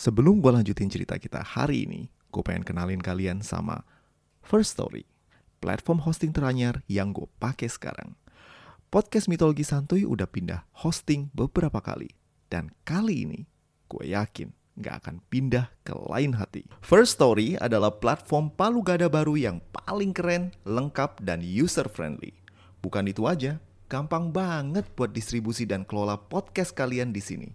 Sebelum gue lanjutin cerita kita hari ini, gue pengen kenalin kalian sama First Story, platform hosting teranyar yang gue pakai sekarang. Podcast Mitologi Santuy udah pindah hosting beberapa kali. Dan kali ini, gue yakin gak akan pindah ke lain hati. First Story adalah platform palu gada baru yang paling keren, lengkap, dan user-friendly. Bukan itu aja, gampang banget buat distribusi dan kelola podcast kalian di sini.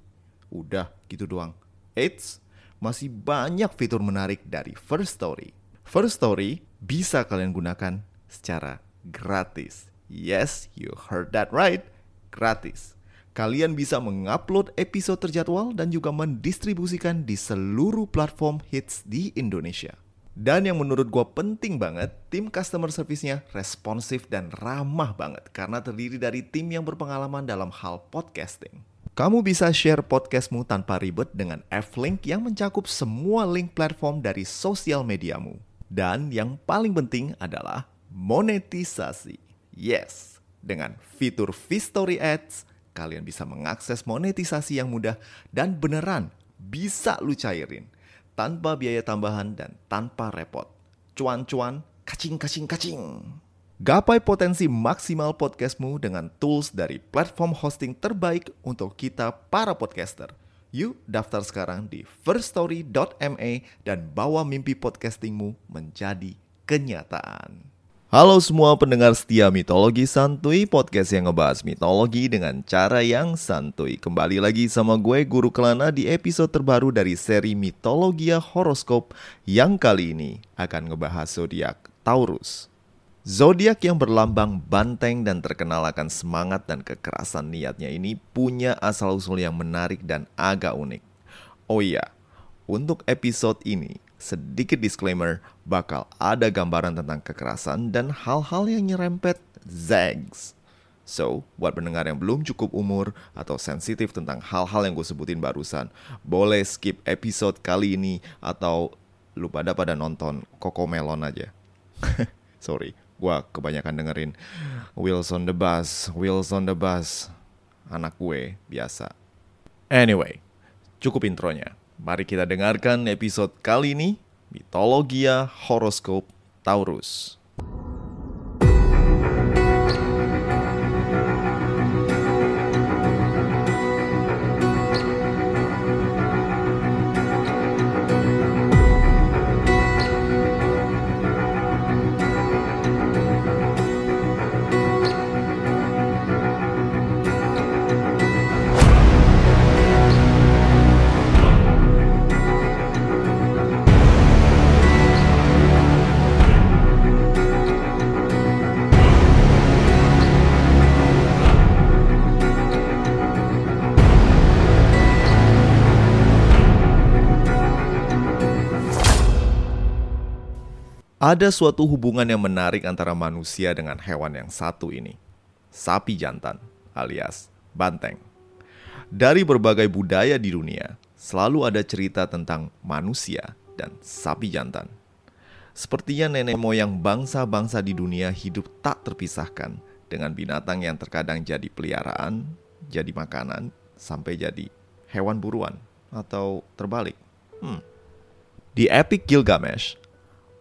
Udah gitu doang. Eits, masih banyak fitur menarik dari First Story. First Story bisa kalian gunakan secara gratis. Yes, you heard that right. Gratis. Kalian bisa mengupload episode terjadwal dan juga mendistribusikan di seluruh platform hits di Indonesia. Dan yang menurut gue penting banget, tim customer service-nya responsif dan ramah banget karena terdiri dari tim yang berpengalaman dalam hal podcasting. Kamu bisa share podcastmu tanpa ribet dengan F-Link yang mencakup semua link platform dari sosial mediamu. Dan yang paling penting adalah monetisasi. Yes, dengan fitur V-Story Ads, kalian bisa mengakses monetisasi yang mudah dan beneran bisa lu cairin tanpa biaya tambahan dan tanpa repot. Cuan-cuan, kacing-kacing-kacing. Gapai potensi maksimal podcastmu dengan tools dari platform hosting terbaik untuk kita para podcaster. Yuk daftar sekarang di firststory.me dan bawa mimpi podcastingmu menjadi kenyataan. Halo semua pendengar setia mitologi santuy Podcast yang ngebahas mitologi dengan cara yang santuy Kembali lagi sama gue Guru Kelana di episode terbaru dari seri Mitologia Horoskop Yang kali ini akan ngebahas zodiak Taurus Zodiak yang berlambang banteng dan terkenal akan semangat dan kekerasan niatnya ini punya asal-usul yang menarik dan agak unik. Oh iya, untuk episode ini, sedikit disclaimer, bakal ada gambaran tentang kekerasan dan hal-hal yang nyerempet zags. So, buat pendengar yang belum cukup umur atau sensitif tentang hal-hal yang gue sebutin barusan, boleh skip episode kali ini atau lu pada nonton Coco Melon aja. Sorry, gue kebanyakan dengerin Wheels on the Bus, Wheels on the Bus. Anak gue biasa. Anyway, cukup intronya. Mari kita dengarkan episode kali ini, Mitologia Horoskop Taurus. Ada suatu hubungan yang menarik antara manusia dengan hewan yang satu ini. Sapi jantan alias banteng. Dari berbagai budaya di dunia, selalu ada cerita tentang manusia dan sapi jantan. Sepertinya nenek moyang bangsa-bangsa di dunia hidup tak terpisahkan dengan binatang yang terkadang jadi peliharaan, jadi makanan, sampai jadi hewan buruan atau terbalik. Hmm. Di Epic Gilgamesh,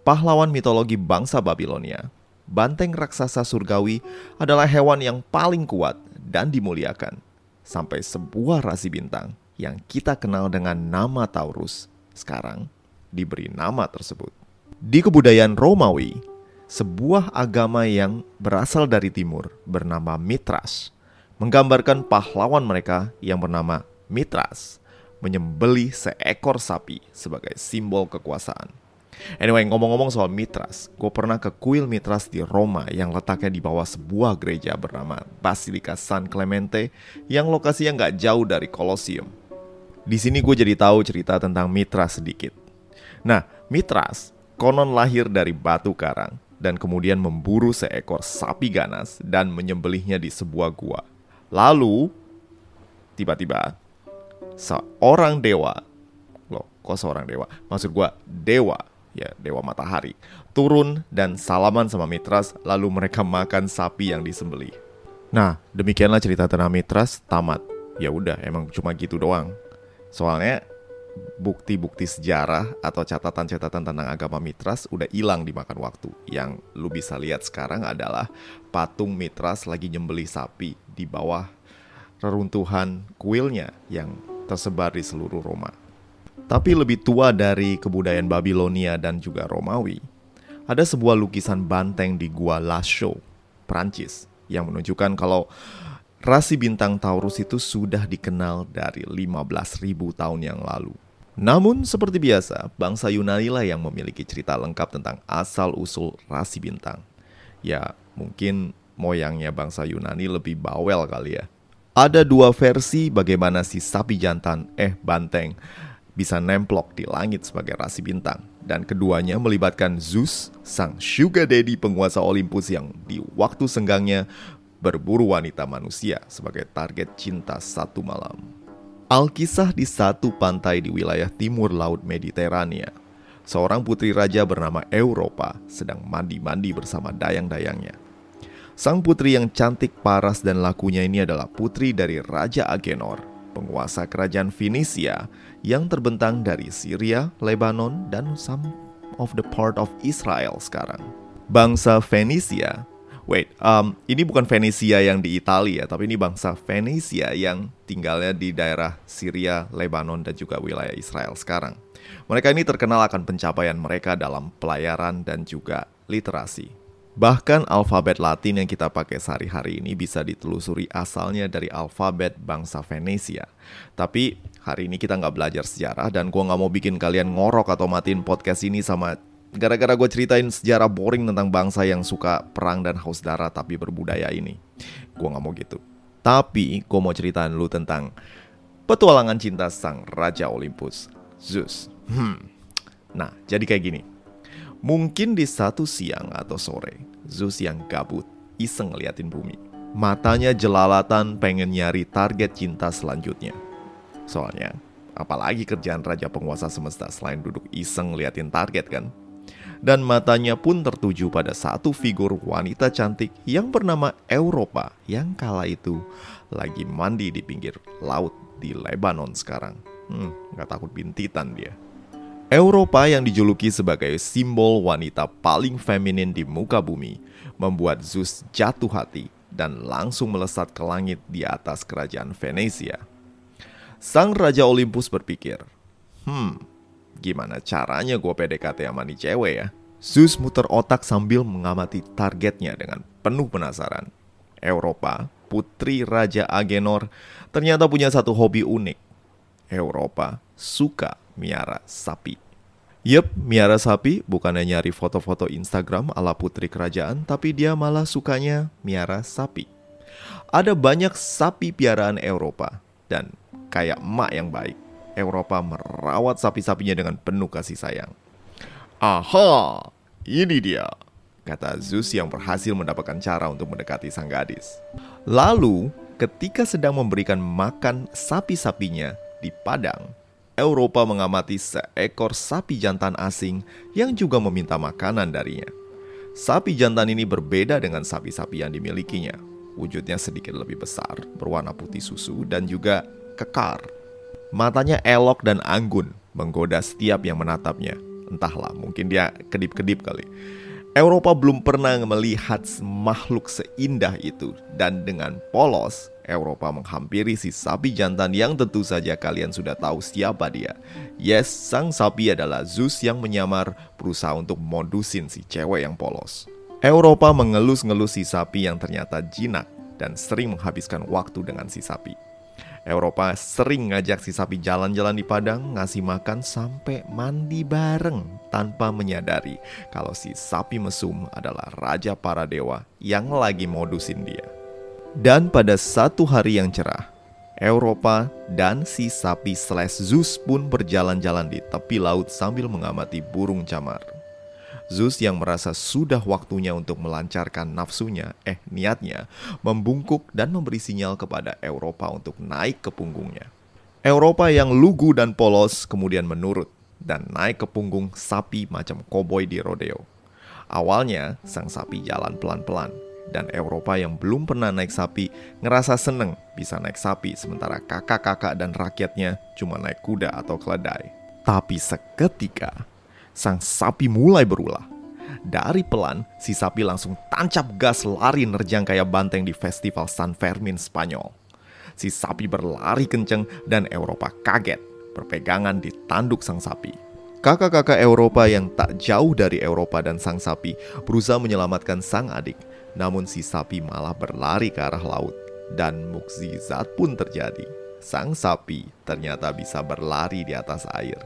pahlawan mitologi bangsa Babilonia, banteng raksasa surgawi adalah hewan yang paling kuat dan dimuliakan. Sampai sebuah rasi bintang yang kita kenal dengan nama Taurus sekarang diberi nama tersebut. Di kebudayaan Romawi, sebuah agama yang berasal dari timur bernama Mitras menggambarkan pahlawan mereka yang bernama Mitras menyembelih seekor sapi sebagai simbol kekuasaan. Anyway, ngomong-ngomong soal Mitras, gue pernah ke kuil Mitras di Roma yang letaknya di bawah sebuah gereja bernama Basilica San Clemente yang lokasinya nggak jauh dari Colosseum. Di sini gue jadi tahu cerita tentang Mitras sedikit. Nah, Mitras konon lahir dari batu karang dan kemudian memburu seekor sapi ganas dan menyembelihnya di sebuah gua. Lalu, tiba-tiba, seorang dewa, loh kok seorang dewa? Maksud gua, dewa ya dewa matahari, turun dan salaman sama Mitras, lalu mereka makan sapi yang disembeli. Nah, demikianlah cerita tentang Mitras tamat. Ya udah, emang cuma gitu doang. Soalnya bukti-bukti sejarah atau catatan-catatan tentang agama Mitras udah hilang dimakan waktu. Yang lu bisa lihat sekarang adalah patung Mitras lagi nyembelih sapi di bawah reruntuhan kuilnya yang tersebar di seluruh Roma. Tapi lebih tua dari kebudayaan Babilonia dan juga Romawi, ada sebuah lukisan banteng di Gua Lascaux, Prancis, yang menunjukkan kalau rasi bintang Taurus itu sudah dikenal dari 15.000 tahun yang lalu. Namun seperti biasa, bangsa Yunani lah yang memiliki cerita lengkap tentang asal-usul rasi bintang. Ya, mungkin moyangnya bangsa Yunani lebih bawel kali ya. Ada dua versi bagaimana si sapi jantan, eh banteng, bisa nemplok di langit sebagai rasi bintang. Dan keduanya melibatkan Zeus, sang sugar daddy penguasa Olympus yang di waktu senggangnya berburu wanita manusia sebagai target cinta satu malam. Alkisah di satu pantai di wilayah timur Laut Mediterania. Seorang putri raja bernama Europa sedang mandi-mandi bersama dayang-dayangnya. Sang putri yang cantik, paras, dan lakunya ini adalah putri dari Raja Agenor, penguasa kerajaan Finisia yang terbentang dari Syria, Lebanon, dan some of the part of Israel sekarang. Bangsa Fenisia Wait, um, ini bukan Venesia yang di Italia, tapi ini bangsa Venesia yang tinggalnya di daerah Syria, Lebanon, dan juga wilayah Israel sekarang. Mereka ini terkenal akan pencapaian mereka dalam pelayaran dan juga literasi. Bahkan alfabet Latin yang kita pakai sehari-hari ini bisa ditelusuri asalnya dari alfabet bangsa Venesia. Tapi hari ini kita nggak belajar sejarah dan gue nggak mau bikin kalian ngorok atau matiin podcast ini sama gara-gara gue ceritain sejarah boring tentang bangsa yang suka perang dan haus darah tapi berbudaya ini. Gue gak mau gitu. Tapi gue mau ceritain lu tentang petualangan cinta sang Raja Olympus, Zeus. Hmm. Nah, jadi kayak gini. Mungkin di satu siang atau sore, Zeus yang gabut iseng ngeliatin bumi. Matanya jelalatan pengen nyari target cinta selanjutnya. Soalnya, apalagi kerjaan Raja Penguasa Semesta selain duduk iseng ngeliatin target kan? dan matanya pun tertuju pada satu figur wanita cantik yang bernama Europa yang kala itu lagi mandi di pinggir laut di Lebanon sekarang. Hmm, gak takut bintitan dia. Europa yang dijuluki sebagai simbol wanita paling feminin di muka bumi membuat Zeus jatuh hati dan langsung melesat ke langit di atas kerajaan Venesia. Sang Raja Olympus berpikir, hmm, Gimana caranya gue PDKT sama nih cewek ya? Zeus muter otak sambil mengamati targetnya dengan penuh penasaran. Eropa, putri Raja Agenor, ternyata punya satu hobi unik. Eropa suka miara sapi. Yep, miara sapi bukannya nyari foto-foto Instagram ala putri kerajaan, tapi dia malah sukanya miara sapi. Ada banyak sapi piaraan Eropa, dan kayak emak yang baik, Eropa merawat sapi-sapinya dengan penuh kasih sayang. Aha, ini dia, kata Zeus yang berhasil mendapatkan cara untuk mendekati sang gadis. Lalu, ketika sedang memberikan makan sapi-sapinya di padang, Eropa mengamati seekor sapi jantan asing yang juga meminta makanan darinya. Sapi jantan ini berbeda dengan sapi-sapi yang dimilikinya. Wujudnya sedikit lebih besar, berwarna putih susu, dan juga kekar Matanya elok dan anggun, menggoda setiap yang menatapnya. Entahlah, mungkin dia kedip-kedip kali. Eropa belum pernah melihat makhluk seindah itu dan dengan polos Eropa menghampiri si sapi jantan yang tentu saja kalian sudah tahu siapa dia. Yes, sang sapi adalah Zeus yang menyamar berusaha untuk modusin si cewek yang polos. Eropa mengelus-ngelus si sapi yang ternyata jinak dan sering menghabiskan waktu dengan si sapi. Eropa sering ngajak si sapi jalan-jalan di padang, ngasih makan sampai mandi bareng tanpa menyadari kalau si sapi mesum adalah raja para dewa yang lagi modusin dia. Dan pada satu hari yang cerah, Eropa dan si sapi slash Zeus pun berjalan-jalan di tepi laut sambil mengamati burung camar. Zeus yang merasa sudah waktunya untuk melancarkan nafsunya, eh niatnya, membungkuk dan memberi sinyal kepada Eropa untuk naik ke punggungnya. Eropa yang lugu dan polos kemudian menurut dan naik ke punggung sapi macam koboi di rodeo. Awalnya, sang sapi jalan pelan-pelan, dan Eropa yang belum pernah naik sapi ngerasa seneng bisa naik sapi sementara kakak-kakak dan rakyatnya cuma naik kuda atau keledai. Tapi seketika, sang sapi mulai berulah. Dari pelan, si sapi langsung tancap gas lari nerjang kayak banteng di festival San Fermin Spanyol. Si sapi berlari kenceng dan Eropa kaget berpegangan di tanduk sang sapi. Kakak-kakak Eropa yang tak jauh dari Eropa dan sang sapi berusaha menyelamatkan sang adik namun si sapi malah berlari ke arah laut dan mukjizat pun terjadi. Sang sapi ternyata bisa berlari di atas air.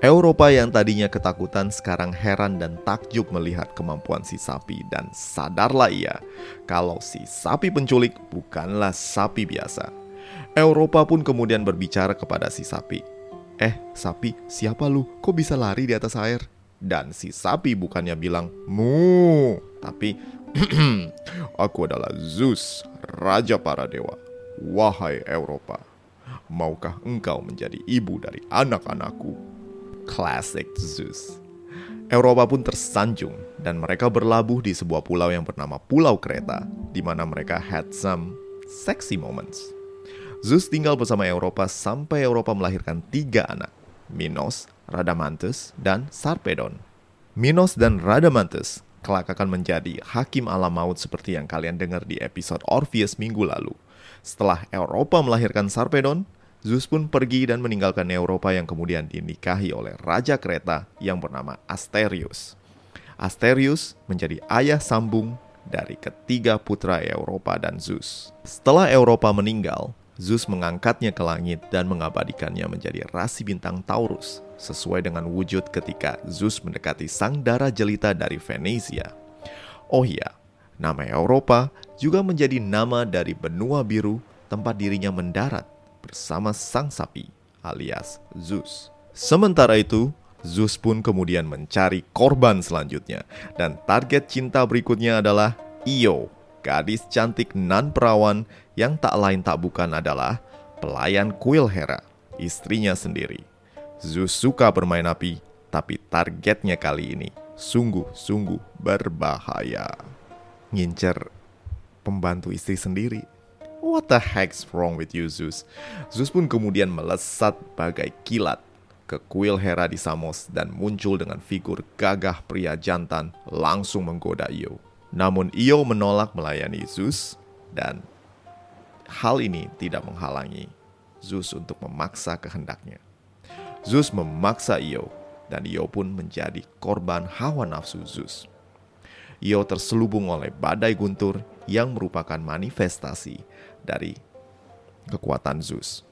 Eropa yang tadinya ketakutan sekarang heran dan takjub melihat kemampuan si sapi dan sadarlah ia kalau si sapi penculik bukanlah sapi biasa. Eropa pun kemudian berbicara kepada si sapi. Eh, sapi, siapa lu? Kok bisa lari di atas air? Dan si sapi bukannya bilang mu, tapi Aku adalah Zeus, raja para dewa. Wahai Eropa, maukah engkau menjadi ibu dari anak-anakku? Classic Zeus. Eropa pun tersanjung dan mereka berlabuh di sebuah pulau yang bernama Pulau Kreta, di mana mereka had some sexy moments. Zeus tinggal bersama Eropa sampai Eropa melahirkan tiga anak, Minos, Radamanthus, dan Sarpedon. Minos dan Radamanthus kelak akan menjadi hakim alam maut seperti yang kalian dengar di episode Orpheus minggu lalu. Setelah Eropa melahirkan Sarpedon, Zeus pun pergi dan meninggalkan Eropa yang kemudian dinikahi oleh Raja Kreta yang bernama Asterius. Asterius menjadi ayah sambung dari ketiga putra Eropa dan Zeus. Setelah Eropa meninggal, Zeus mengangkatnya ke langit dan mengabadikannya menjadi rasi bintang Taurus, sesuai dengan wujud ketika Zeus mendekati sang darah jelita dari Venesia. Oh iya, nama Eropa juga menjadi nama dari benua biru tempat dirinya mendarat bersama sang sapi alias Zeus. Sementara itu, Zeus pun kemudian mencari korban selanjutnya dan target cinta berikutnya adalah Io gadis cantik nan perawan yang tak lain tak bukan adalah pelayan kuil Hera, istrinya sendiri. Zeus suka bermain api, tapi targetnya kali ini sungguh-sungguh berbahaya. Ngincer pembantu istri sendiri. What the heck's wrong with you, Zeus? Zeus pun kemudian melesat bagai kilat ke kuil Hera di Samos dan muncul dengan figur gagah pria jantan langsung menggoda Io. Namun Io menolak melayani Zeus dan hal ini tidak menghalangi Zeus untuk memaksa kehendaknya. Zeus memaksa Io dan Io pun menjadi korban hawa nafsu Zeus. Io terselubung oleh badai guntur yang merupakan manifestasi dari kekuatan Zeus.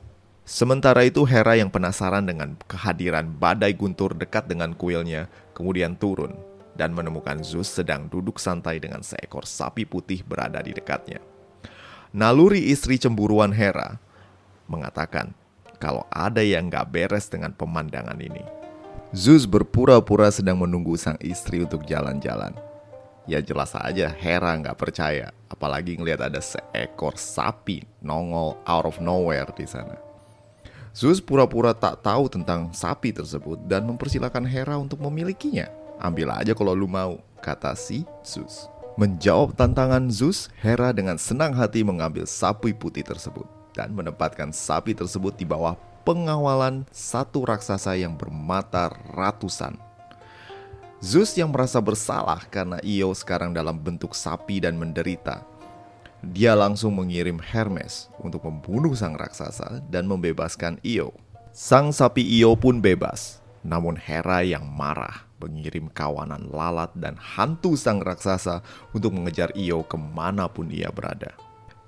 Sementara itu Hera yang penasaran dengan kehadiran badai guntur dekat dengan kuilnya kemudian turun dan menemukan Zeus sedang duduk santai dengan seekor sapi putih berada di dekatnya. Naluri istri cemburuan Hera mengatakan kalau ada yang gak beres dengan pemandangan ini. Zeus berpura-pura sedang menunggu sang istri untuk jalan-jalan. Ya jelas aja Hera nggak percaya, apalagi ngelihat ada seekor sapi nongol out of nowhere di sana. Zeus pura-pura tak tahu tentang sapi tersebut dan mempersilahkan Hera untuk memilikinya. Ambil aja kalau lu mau, kata si Zeus. Menjawab tantangan Zeus, Hera dengan senang hati mengambil sapi putih tersebut dan menempatkan sapi tersebut di bawah pengawalan satu raksasa yang bermata ratusan. Zeus yang merasa bersalah karena Io sekarang dalam bentuk sapi dan menderita. Dia langsung mengirim Hermes untuk membunuh sang raksasa dan membebaskan Io. Sang sapi Io pun bebas, namun Hera yang marah mengirim kawanan lalat dan hantu sang raksasa untuk mengejar Io ke mana pun ia berada.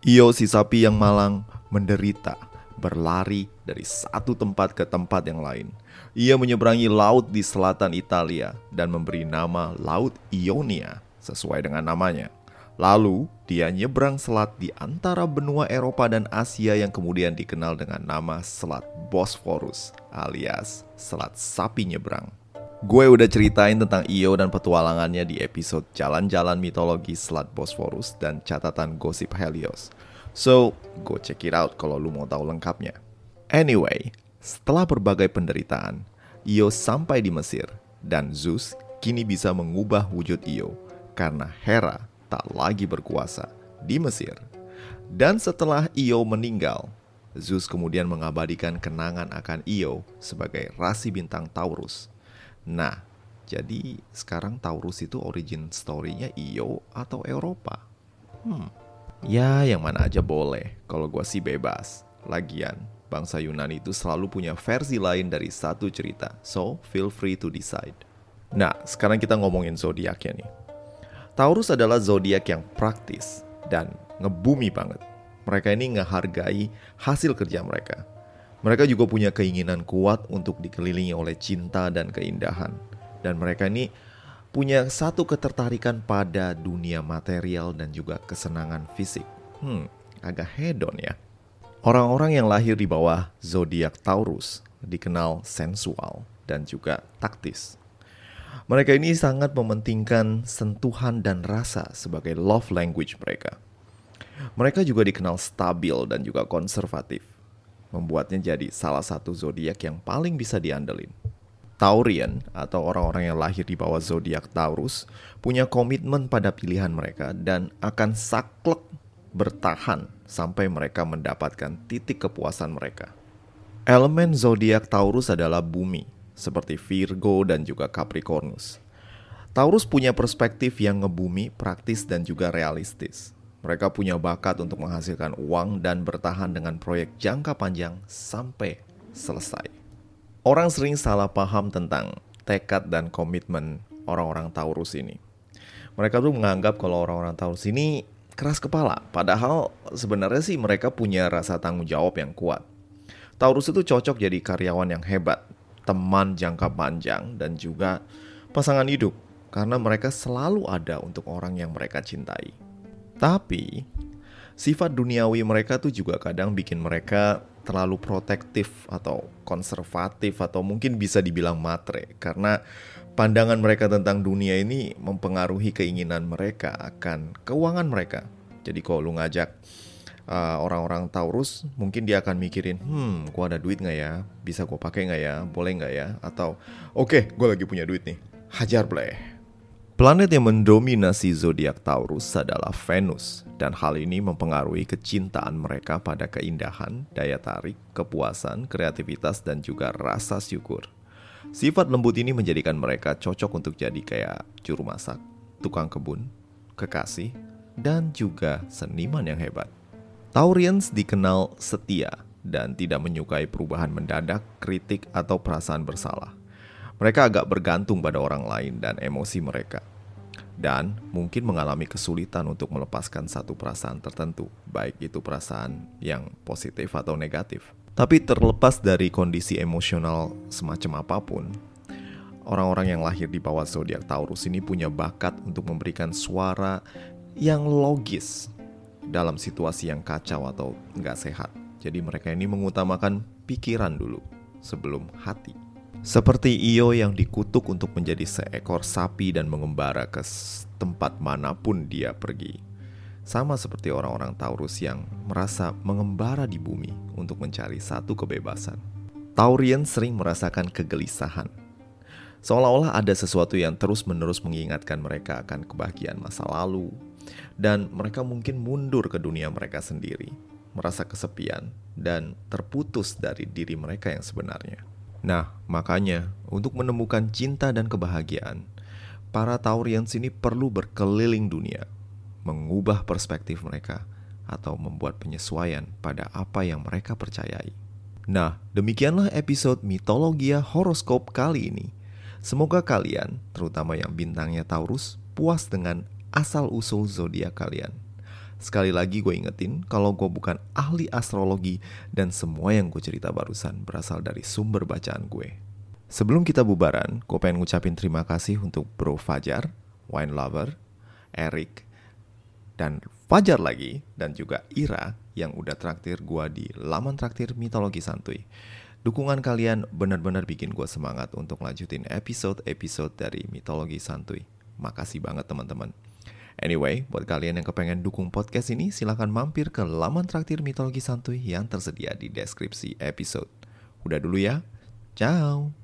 Io si sapi yang malang menderita berlari dari satu tempat ke tempat yang lain. Ia menyeberangi laut di selatan Italia dan memberi nama Laut Ionia sesuai dengan namanya. Lalu, dia nyebrang selat di antara benua Eropa dan Asia yang kemudian dikenal dengan nama Selat Bosphorus alias Selat Sapi Nyebrang. Gue udah ceritain tentang Io dan petualangannya di episode Jalan-Jalan Mitologi Selat Bosphorus dan catatan gosip Helios. So, go check it out kalau lu mau tahu lengkapnya. Anyway, setelah berbagai penderitaan, Io sampai di Mesir dan Zeus kini bisa mengubah wujud Io karena Hera tak lagi berkuasa di Mesir. Dan setelah Io meninggal, Zeus kemudian mengabadikan kenangan akan Io sebagai rasi bintang Taurus. Nah, jadi sekarang Taurus itu origin story-nya Io atau Eropa? Hmm, ya yang mana aja boleh, kalau gue sih bebas. Lagian, bangsa Yunani itu selalu punya versi lain dari satu cerita, so feel free to decide. Nah, sekarang kita ngomongin zodiaknya nih. Taurus adalah zodiak yang praktis dan ngebumi banget. Mereka ini ngehargai hasil kerja mereka. Mereka juga punya keinginan kuat untuk dikelilingi oleh cinta dan keindahan. Dan mereka ini punya satu ketertarikan pada dunia material dan juga kesenangan fisik. Hmm, agak hedon ya. Orang-orang yang lahir di bawah zodiak Taurus dikenal sensual dan juga taktis. Mereka ini sangat mementingkan sentuhan dan rasa sebagai love language mereka. Mereka juga dikenal stabil dan juga konservatif, membuatnya jadi salah satu zodiak yang paling bisa diandelin. Taurian atau orang-orang yang lahir di bawah zodiak Taurus punya komitmen pada pilihan mereka dan akan saklek bertahan sampai mereka mendapatkan titik kepuasan mereka. Elemen zodiak Taurus adalah bumi, seperti Virgo dan juga Capricornus. Taurus punya perspektif yang ngebumi, praktis dan juga realistis. Mereka punya bakat untuk menghasilkan uang dan bertahan dengan proyek jangka panjang sampai selesai. Orang sering salah paham tentang tekad dan komitmen orang-orang Taurus ini. Mereka tuh menganggap kalau orang-orang Taurus ini keras kepala. Padahal sebenarnya sih mereka punya rasa tanggung jawab yang kuat. Taurus itu cocok jadi karyawan yang hebat, teman jangka panjang, dan juga pasangan hidup. Karena mereka selalu ada untuk orang yang mereka cintai. Tapi, sifat duniawi mereka tuh juga kadang bikin mereka terlalu protektif atau konservatif atau mungkin bisa dibilang matre karena pandangan mereka tentang dunia ini mempengaruhi keinginan mereka akan keuangan mereka. Jadi kalau lu ngajak uh, orang-orang Taurus, mungkin dia akan mikirin, hmm, gua ada duit nggak ya? Bisa gua pakai nggak ya? Boleh nggak ya? Atau, oke, okay, gue lagi punya duit nih, hajar bleh. Planet yang mendominasi zodiak Taurus adalah Venus, dan hal ini mempengaruhi kecintaan mereka pada keindahan, daya tarik, kepuasan, kreativitas, dan juga rasa syukur. Sifat lembut ini menjadikan mereka cocok untuk jadi kayak juru masak, tukang kebun, kekasih, dan juga seniman yang hebat. Taurians dikenal setia dan tidak menyukai perubahan mendadak, kritik, atau perasaan bersalah. Mereka agak bergantung pada orang lain dan emosi mereka. Dan mungkin mengalami kesulitan untuk melepaskan satu perasaan tertentu, baik itu perasaan yang positif atau negatif. Tapi terlepas dari kondisi emosional semacam apa pun, orang-orang yang lahir di bawah zodiak Taurus ini punya bakat untuk memberikan suara yang logis dalam situasi yang kacau atau nggak sehat. Jadi mereka ini mengutamakan pikiran dulu sebelum hati. Seperti Io yang dikutuk untuk menjadi seekor sapi dan mengembara ke tempat mana pun dia pergi. Sama seperti orang-orang Taurus yang merasa mengembara di bumi untuk mencari satu kebebasan. Taurian sering merasakan kegelisahan. Seolah-olah ada sesuatu yang terus-menerus mengingatkan mereka akan kebahagiaan masa lalu, dan mereka mungkin mundur ke dunia mereka sendiri, merasa kesepian, dan terputus dari diri mereka yang sebenarnya. Nah, makanya untuk menemukan cinta dan kebahagiaan, para Taurians ini perlu berkeliling dunia mengubah perspektif mereka, atau membuat penyesuaian pada apa yang mereka percayai. Nah, demikianlah episode mitologia horoskop kali ini. Semoga kalian, terutama yang bintangnya Taurus, puas dengan asal-usul zodiak kalian. Sekali lagi gue ingetin kalau gue bukan ahli astrologi dan semua yang gue cerita barusan berasal dari sumber bacaan gue. Sebelum kita bubaran, gue pengen ngucapin terima kasih untuk Bro Fajar, Wine Lover, Eric, dan Fajar lagi dan juga Ira yang udah traktir gue di laman traktir mitologi santuy. Dukungan kalian benar-benar bikin gue semangat untuk lanjutin episode-episode dari mitologi santuy. Makasih banget teman-teman. Anyway, buat kalian yang kepengen dukung podcast ini, silahkan mampir ke laman traktir mitologi santuy yang tersedia di deskripsi episode. Udah dulu ya, ciao!